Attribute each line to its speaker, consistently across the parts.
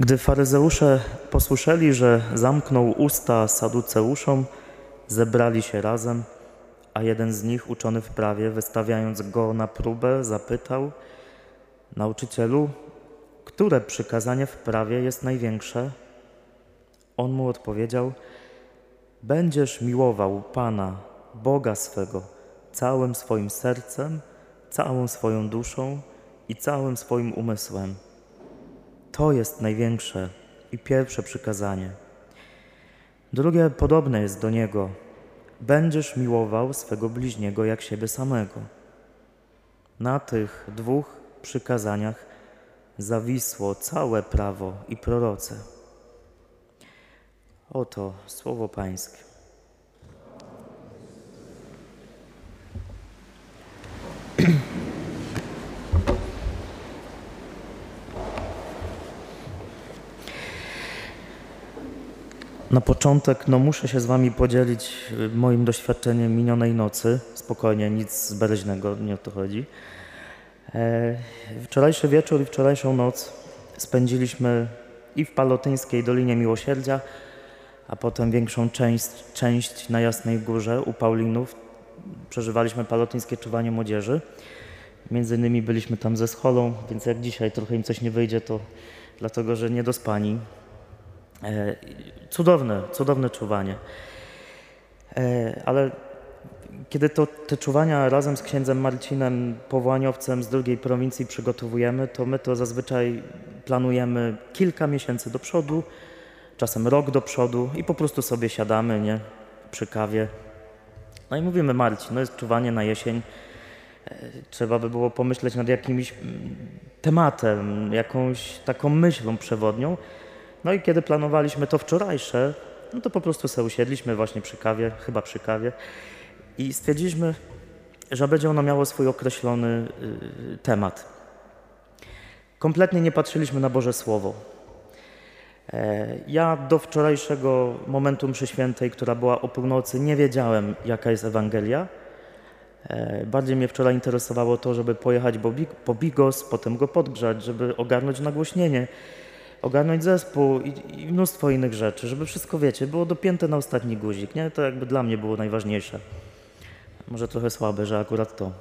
Speaker 1: Gdy faryzeusze posłyszeli, że zamknął usta saduceuszom, zebrali się razem, a jeden z nich, uczony w prawie, wystawiając go na próbę, zapytał: Nauczycielu, które przykazanie w prawie jest największe? On mu odpowiedział: Będziesz miłował Pana, Boga swego, całym swoim sercem, całą swoją duszą i całym swoim umysłem. To jest największe i pierwsze przykazanie. Drugie podobne jest do niego: Będziesz miłował swego bliźniego jak siebie samego. Na tych dwóch przykazaniach zawisło całe prawo i proroce. Oto słowo Pańskie. Na początek no, muszę się z Wami podzielić y, moim doświadczeniem minionej nocy. Spokojnie, nic zbereźnego, nie o to chodzi. E, wczorajszy wieczór i wczorajszą noc spędziliśmy i w Palotyńskiej Dolinie Miłosierdzia, a potem większą część, część na Jasnej Górze u Paulinów. Przeżywaliśmy palotyńskie czuwanie młodzieży. Między innymi byliśmy tam ze scholą, więc jak dzisiaj trochę im coś nie wyjdzie, to dlatego, że nie dospani. E, cudowne, cudowne czuwanie. E, ale kiedy to, te czuwania razem z księdzem Marcinem, powołaniowcem z drugiej prowincji przygotowujemy, to my to zazwyczaj planujemy kilka miesięcy do przodu, czasem rok do przodu i po prostu sobie siadamy nie, przy kawie. No i mówimy, Marcin, no jest czuwanie na jesień, e, trzeba by było pomyśleć nad jakimś mm, tematem, jakąś taką myślą przewodnią. No i kiedy planowaliśmy to wczorajsze, no to po prostu sobie usiedliśmy właśnie przy kawie, chyba przy kawie i stwierdziliśmy, że będzie ono miało swój określony y, temat. Kompletnie nie patrzyliśmy na Boże Słowo. E, ja do wczorajszego momentu mszy świętej, która była o północy, nie wiedziałem, jaka jest Ewangelia. E, bardziej mnie wczoraj interesowało to, żeby pojechać po Bigos, potem go podgrzać, żeby ogarnąć nagłośnienie, ogarnąć zespół i, i mnóstwo innych rzeczy, żeby wszystko, wiecie, było dopięte na ostatni guzik, nie? To jakby dla mnie było najważniejsze. Może trochę słabe, że akurat to.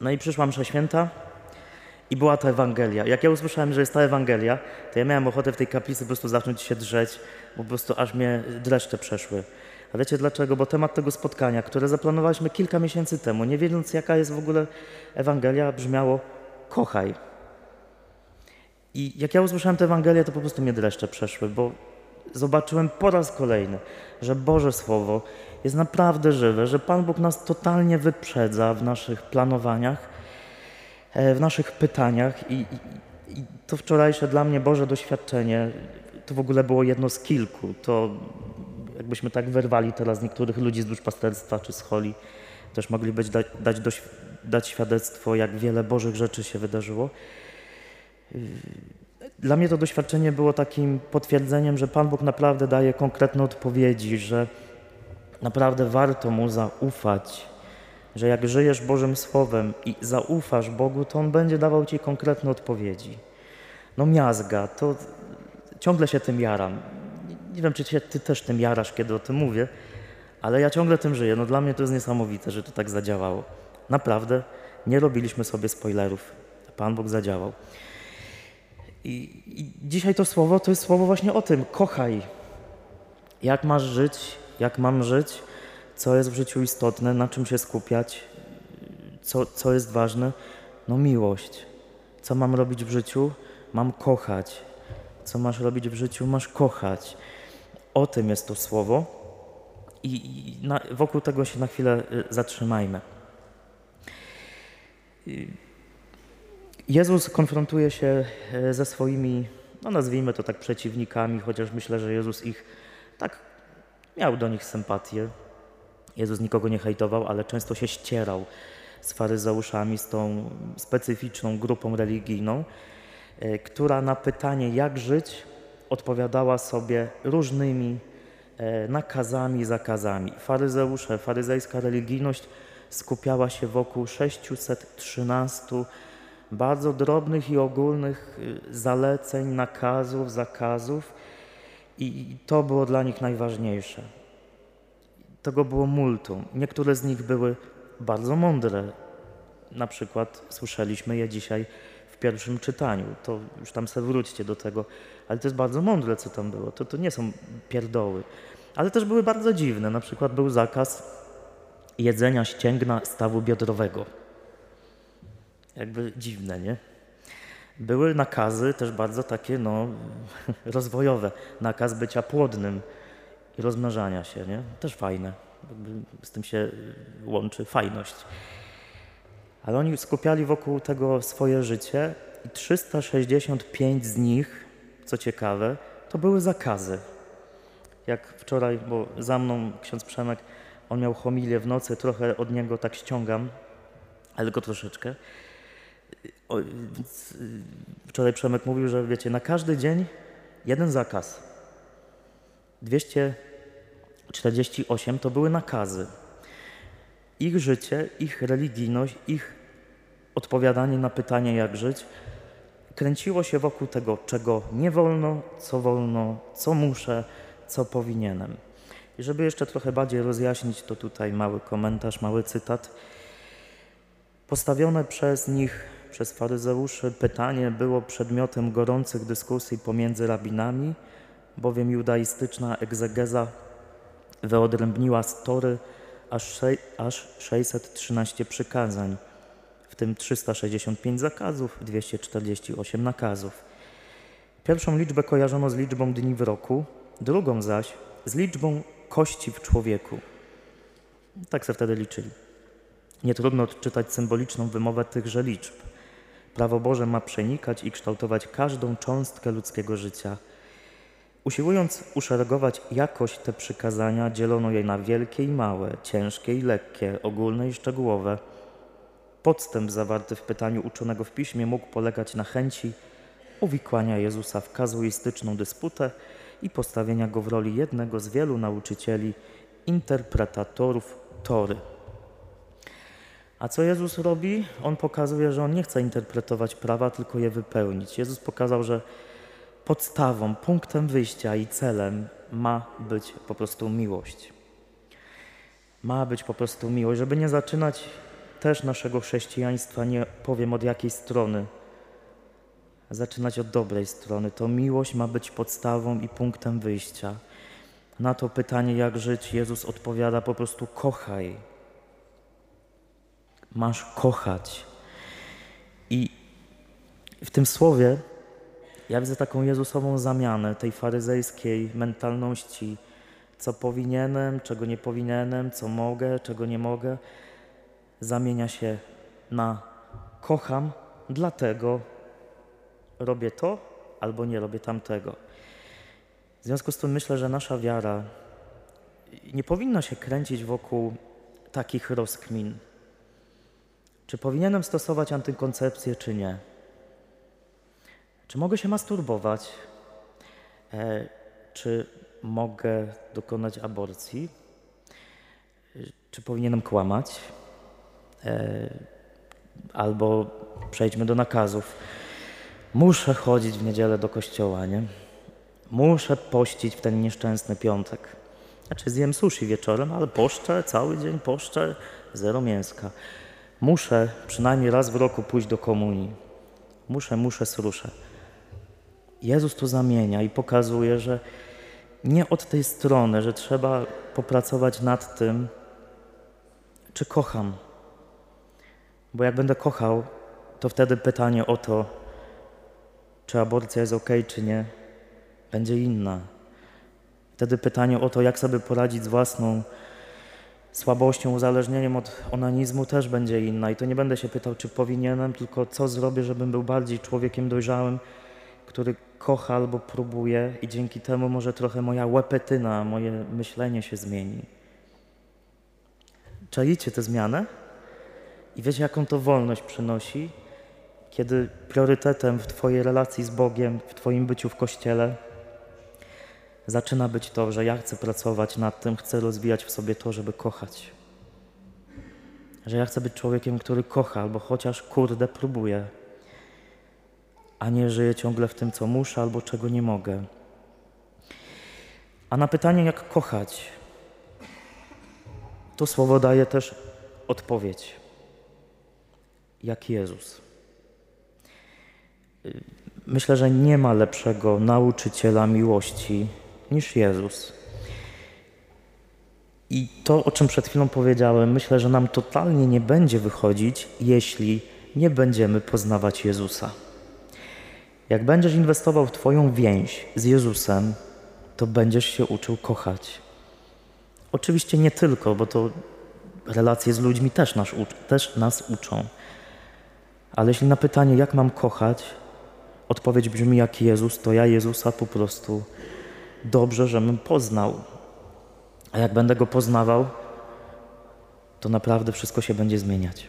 Speaker 1: No i przyszła msza święta i była ta Ewangelia. Jak ja usłyszałem, że jest ta Ewangelia, to ja miałem ochotę w tej kaplicy po prostu zacząć się drzeć, bo po prostu aż mnie dreszcze przeszły. A wiecie dlaczego? Bo temat tego spotkania, które zaplanowaliśmy kilka miesięcy temu, nie wiedząc jaka jest w ogóle Ewangelia, brzmiało kochaj. I jak ja usłyszałem tę Ewangelię, to po prostu mnie dreszcze przeszły, bo zobaczyłem po raz kolejny, że Boże Słowo jest naprawdę żywe, że Pan Bóg nas totalnie wyprzedza w naszych planowaniach, e, w naszych pytaniach i, i, i to wczorajsze dla mnie Boże doświadczenie to w ogóle było jedno z kilku. To jakbyśmy tak wyrwali teraz niektórych ludzi z duszpasterstwa czy z choli, też mogliby dać, dać, dać świadectwo, jak wiele Bożych rzeczy się wydarzyło. Dla mnie to doświadczenie było takim potwierdzeniem, że Pan Bóg naprawdę daje konkretne odpowiedzi, że naprawdę warto Mu zaufać, że jak żyjesz Bożym Słowem i zaufasz Bogu, to On będzie dawał Ci konkretne odpowiedzi. No miazga, to ciągle się tym jaram. Nie wiem, czy się, Ty też tym jarasz, kiedy o tym mówię, ale ja ciągle tym żyję. No dla mnie to jest niesamowite, że to tak zadziałało. Naprawdę nie robiliśmy sobie spoilerów. Pan Bóg zadziałał. I, I, dzisiaj to słowo to jest słowo właśnie o tym: kochaj. Jak masz żyć, jak mam żyć, co jest w życiu istotne, na czym się skupiać, co, co jest ważne? No, miłość. Co mam robić w życiu? Mam kochać. Co masz robić w życiu? Masz kochać. O tym jest to słowo. I, i na, wokół tego się na chwilę y, zatrzymajmy. Jezus konfrontuje się e, ze swoimi, no nazwijmy to tak, przeciwnikami, chociaż myślę, że Jezus ich tak miał do nich sympatię. Jezus nikogo nie hejtował, ale często się ścierał z faryzeuszami, z tą specyficzną grupą religijną, e, która na pytanie, jak żyć, odpowiadała sobie różnymi e, nakazami, zakazami. Faryzeusze, faryzejska religijność skupiała się wokół 613 bardzo drobnych i ogólnych y, zaleceń, nakazów, zakazów, i to było dla nich najważniejsze. Tego było multum. Niektóre z nich były bardzo mądre. Na przykład słyszeliśmy je dzisiaj w pierwszym czytaniu. To już tam sobie wróćcie do tego. Ale to jest bardzo mądre, co tam było. To, to nie są pierdoły. Ale też były bardzo dziwne. Na przykład był zakaz jedzenia ścięgna stawu biodrowego. Jakby dziwne, nie? Były nakazy też bardzo takie, no, rozwojowe. Nakaz bycia płodnym i rozmnażania się, nie? Też fajne. Z tym się łączy fajność. Ale oni skupiali wokół tego swoje życie i 365 z nich, co ciekawe, to były zakazy. Jak wczoraj, bo za mną ksiądz Przemek, on miał homilię w nocy, trochę od niego tak ściągam, ale tylko troszeczkę. O, wczoraj Przemek mówił, że wiecie, na każdy dzień jeden zakaz. 248 to były nakazy. Ich życie, ich religijność, ich odpowiadanie na pytanie, jak żyć, kręciło się wokół tego, czego nie wolno, co wolno, co muszę, co powinienem. I żeby jeszcze trochę bardziej rozjaśnić, to tutaj mały komentarz, mały cytat. Postawione przez nich, przez faryzeuszy, pytanie było przedmiotem gorących dyskusji pomiędzy rabinami, bowiem judaistyczna egzegeza wyodrębniła story aż, aż 613 przykazań w tym 365 zakazów, 248 nakazów. Pierwszą liczbę kojarzono z liczbą dni w roku, drugą zaś z liczbą kości w człowieku. Tak se wtedy liczyli. Nie trudno odczytać symboliczną wymowę tychże liczb. Prawo Boże ma przenikać i kształtować każdą cząstkę ludzkiego życia. Usiłując uszeregować jakość te przykazania, dzielono je na wielkie i małe, ciężkie i lekkie, ogólne i szczegółowe – Podstęp zawarty w pytaniu uczonego w piśmie mógł polegać na chęci uwikłania Jezusa w kazuistyczną dysputę i postawienia go w roli jednego z wielu nauczycieli, interpretatorów Tory. A co Jezus robi? On pokazuje, że on nie chce interpretować prawa, tylko je wypełnić. Jezus pokazał, że podstawą, punktem wyjścia i celem ma być po prostu miłość. Ma być po prostu miłość, żeby nie zaczynać też naszego chrześcijaństwa, nie powiem od jakiej strony, zaczynać od dobrej strony. To miłość ma być podstawą i punktem wyjścia. Na to pytanie, jak żyć, Jezus odpowiada po prostu: kochaj. Masz kochać. I w tym słowie ja widzę taką Jezusową zamianę tej faryzejskiej mentalności, co powinienem, czego nie powinienem, co mogę, czego nie mogę zamienia się na kocham, dlatego robię to albo nie robię tamtego. W związku z tym myślę, że nasza wiara nie powinna się kręcić wokół takich rozkmin. Czy powinienem stosować antykoncepcję, czy nie? Czy mogę się masturbować? E, czy mogę dokonać aborcji? E, czy powinienem kłamać? E, albo przejdźmy do nakazów. Muszę chodzić w niedzielę do kościoła, nie? Muszę pościć w ten nieszczęsny piątek. Znaczy zjem sushi wieczorem, ale poszczę, cały dzień poszczę, zero mięska. Muszę przynajmniej raz w roku pójść do komunii. Muszę, muszę, sruszę. Jezus tu zamienia i pokazuje, że nie od tej strony, że trzeba popracować nad tym, czy kocham bo jak będę kochał, to wtedy pytanie o to, czy aborcja jest ok, czy nie, będzie inna. Wtedy pytanie o to, jak sobie poradzić z własną słabością, uzależnieniem od onanizmu też będzie inna. I to nie będę się pytał, czy powinienem, tylko co zrobię, żebym był bardziej człowiekiem dojrzałym, który kocha albo próbuje i dzięki temu może trochę moja łepetyna, moje myślenie się zmieni. Czajcie tę zmianę? I wiecie, jaką to wolność przynosi, kiedy priorytetem w Twojej relacji z Bogiem, w Twoim byciu w kościele zaczyna być to, że ja chcę pracować nad tym, chcę rozwijać w sobie to, żeby kochać. Że ja chcę być człowiekiem, który kocha, albo chociaż kurde próbuje, a nie żyje ciągle w tym, co muszę, albo czego nie mogę. A na pytanie, jak kochać, to słowo daje też odpowiedź. Jak Jezus. Myślę, że nie ma lepszego nauczyciela miłości niż Jezus. I to, o czym przed chwilą powiedziałem, myślę, że nam totalnie nie będzie wychodzić, jeśli nie będziemy poznawać Jezusa. Jak będziesz inwestował w Twoją więź z Jezusem, to będziesz się uczył kochać. Oczywiście nie tylko, bo to relacje z ludźmi też nas, też nas uczą. Ale jeśli na pytanie, jak mam kochać, odpowiedź brzmi jak Jezus, to ja Jezusa po prostu dobrze, żebym poznał. A jak będę go poznawał, to naprawdę wszystko się będzie zmieniać.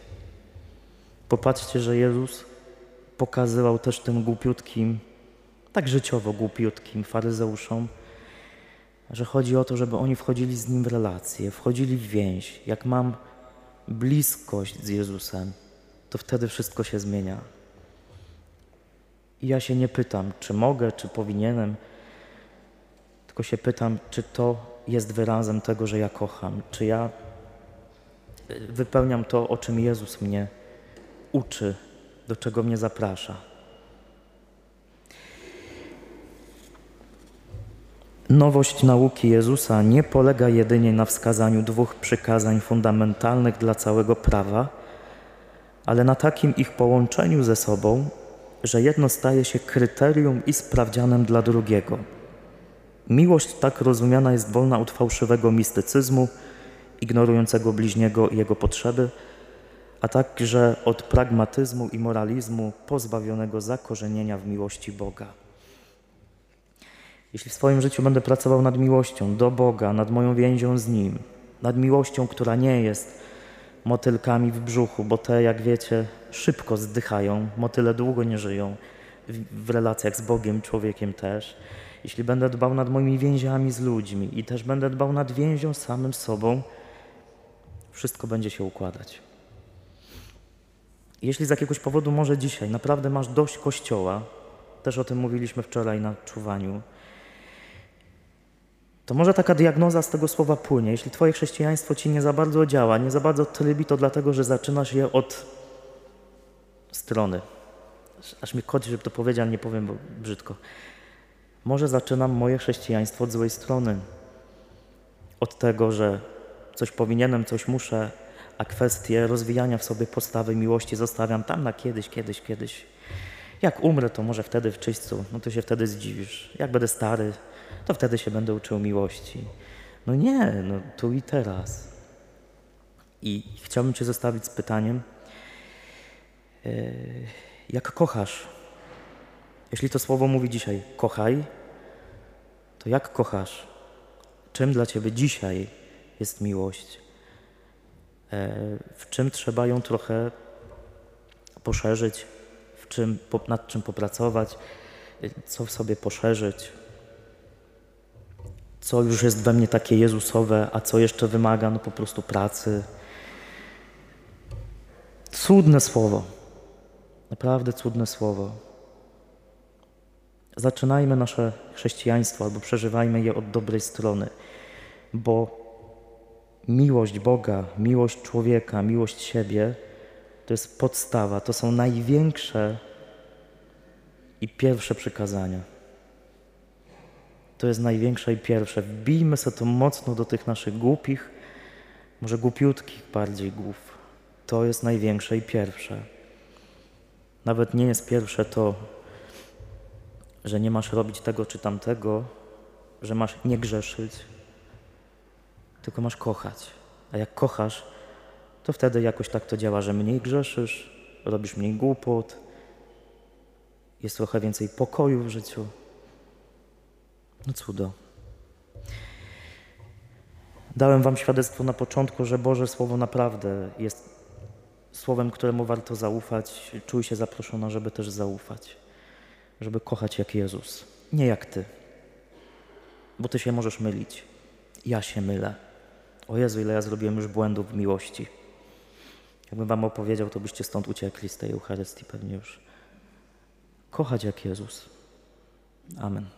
Speaker 1: Popatrzcie, że Jezus pokazywał też tym głupiutkim, tak życiowo głupiutkim faryzeuszom, że chodzi o to, żeby oni wchodzili z Nim w relacje, wchodzili w więź. Jak mam bliskość z Jezusem, to wtedy wszystko się zmienia. I ja się nie pytam, czy mogę, czy powinienem, tylko się pytam, czy to jest wyrazem tego, że ja kocham, czy ja y, wypełniam to, o czym Jezus mnie uczy, do czego mnie zaprasza. Nowość nauki Jezusa nie polega jedynie na wskazaniu dwóch przykazań fundamentalnych dla całego prawa, ale na takim ich połączeniu ze sobą, że jedno staje się kryterium i sprawdzianem dla drugiego. Miłość tak rozumiana jest wolna od fałszywego mistycyzmu, ignorującego bliźniego i jego potrzeby, a także od pragmatyzmu i moralizmu pozbawionego zakorzenienia w miłości Boga. Jeśli w swoim życiu będę pracował nad miłością do Boga, nad moją więzią z Nim, nad miłością, która nie jest motylkami w brzuchu, bo te, jak wiecie, szybko zdychają, motyle długo nie żyją, w, relacjach z Bogiem, człowiekiem też. Jeśli będę dbał nad moimi więziami z ludźmi i też będę dbał nad więzią samym sobą, wszystko będzie się układać. Jeśli z jakiegoś powodu może dzisiaj naprawdę masz dość kościoła, też o tym mówiliśmy wczoraj na czuwaniu, to może taka diagnoza z tego słowa płynie. Jeśli Twoje chrześcijaństwo Ci nie za bardzo działa, nie za bardzo trybi, to dlatego, że zaczynasz je od strony. Aż mi kodzi, żeby to powiedział, nie powiem bo brzydko. Może zaczynam moje chrześcijaństwo od złej strony. Od tego, że coś powinienem, coś muszę, a kwestię rozwijania w sobie postawy miłości zostawiam tam na kiedyś, kiedyś, kiedyś. Jak umrę, to może wtedy w czyśćcu, no to się wtedy zdziwisz. Jak będę stary, to wtedy się będę uczył miłości. No nie, no tu i teraz. I chciałbym Cię zostawić z pytaniem, e, jak kochasz? Jeśli to słowo mówi dzisiaj, kochaj, to jak kochasz? Czym dla Ciebie dzisiaj jest miłość? E, w czym trzeba ją trochę poszerzyć? W czym, nad czym popracować? E, co w sobie poszerzyć? co już jest we mnie takie Jezusowe, a co jeszcze wymaga no po prostu pracy. Cudne słowo. Naprawdę cudne słowo. Zaczynajmy nasze chrześcijaństwo albo przeżywajmy je od dobrej strony, bo miłość Boga, miłość człowieka, miłość siebie to jest podstawa, to są największe i pierwsze przykazania. To jest największe i pierwsze. Wbijmy sobie to mocno do tych naszych głupich, może głupiutkich bardziej głów. To jest największe i pierwsze. Nawet nie jest pierwsze to, że nie masz robić tego czy tamtego, że masz nie grzeszyć, tylko masz kochać. A jak kochasz, to wtedy jakoś tak to działa, że mniej grzeszysz, robisz mniej głupot, jest trochę więcej pokoju w życiu. No cudo. Dałem Wam świadectwo na początku, że Boże Słowo naprawdę jest słowem, któremu warto zaufać. Czuj się zaproszona, żeby też zaufać, żeby kochać jak Jezus, nie jak Ty. Bo Ty się możesz mylić. Ja się mylę. O Jezu, ile ja zrobiłem już błędów w miłości. Jakbym wam opowiedział, to byście stąd uciekli z tej Eucharystii pewnie już. Kochać jak Jezus. Amen.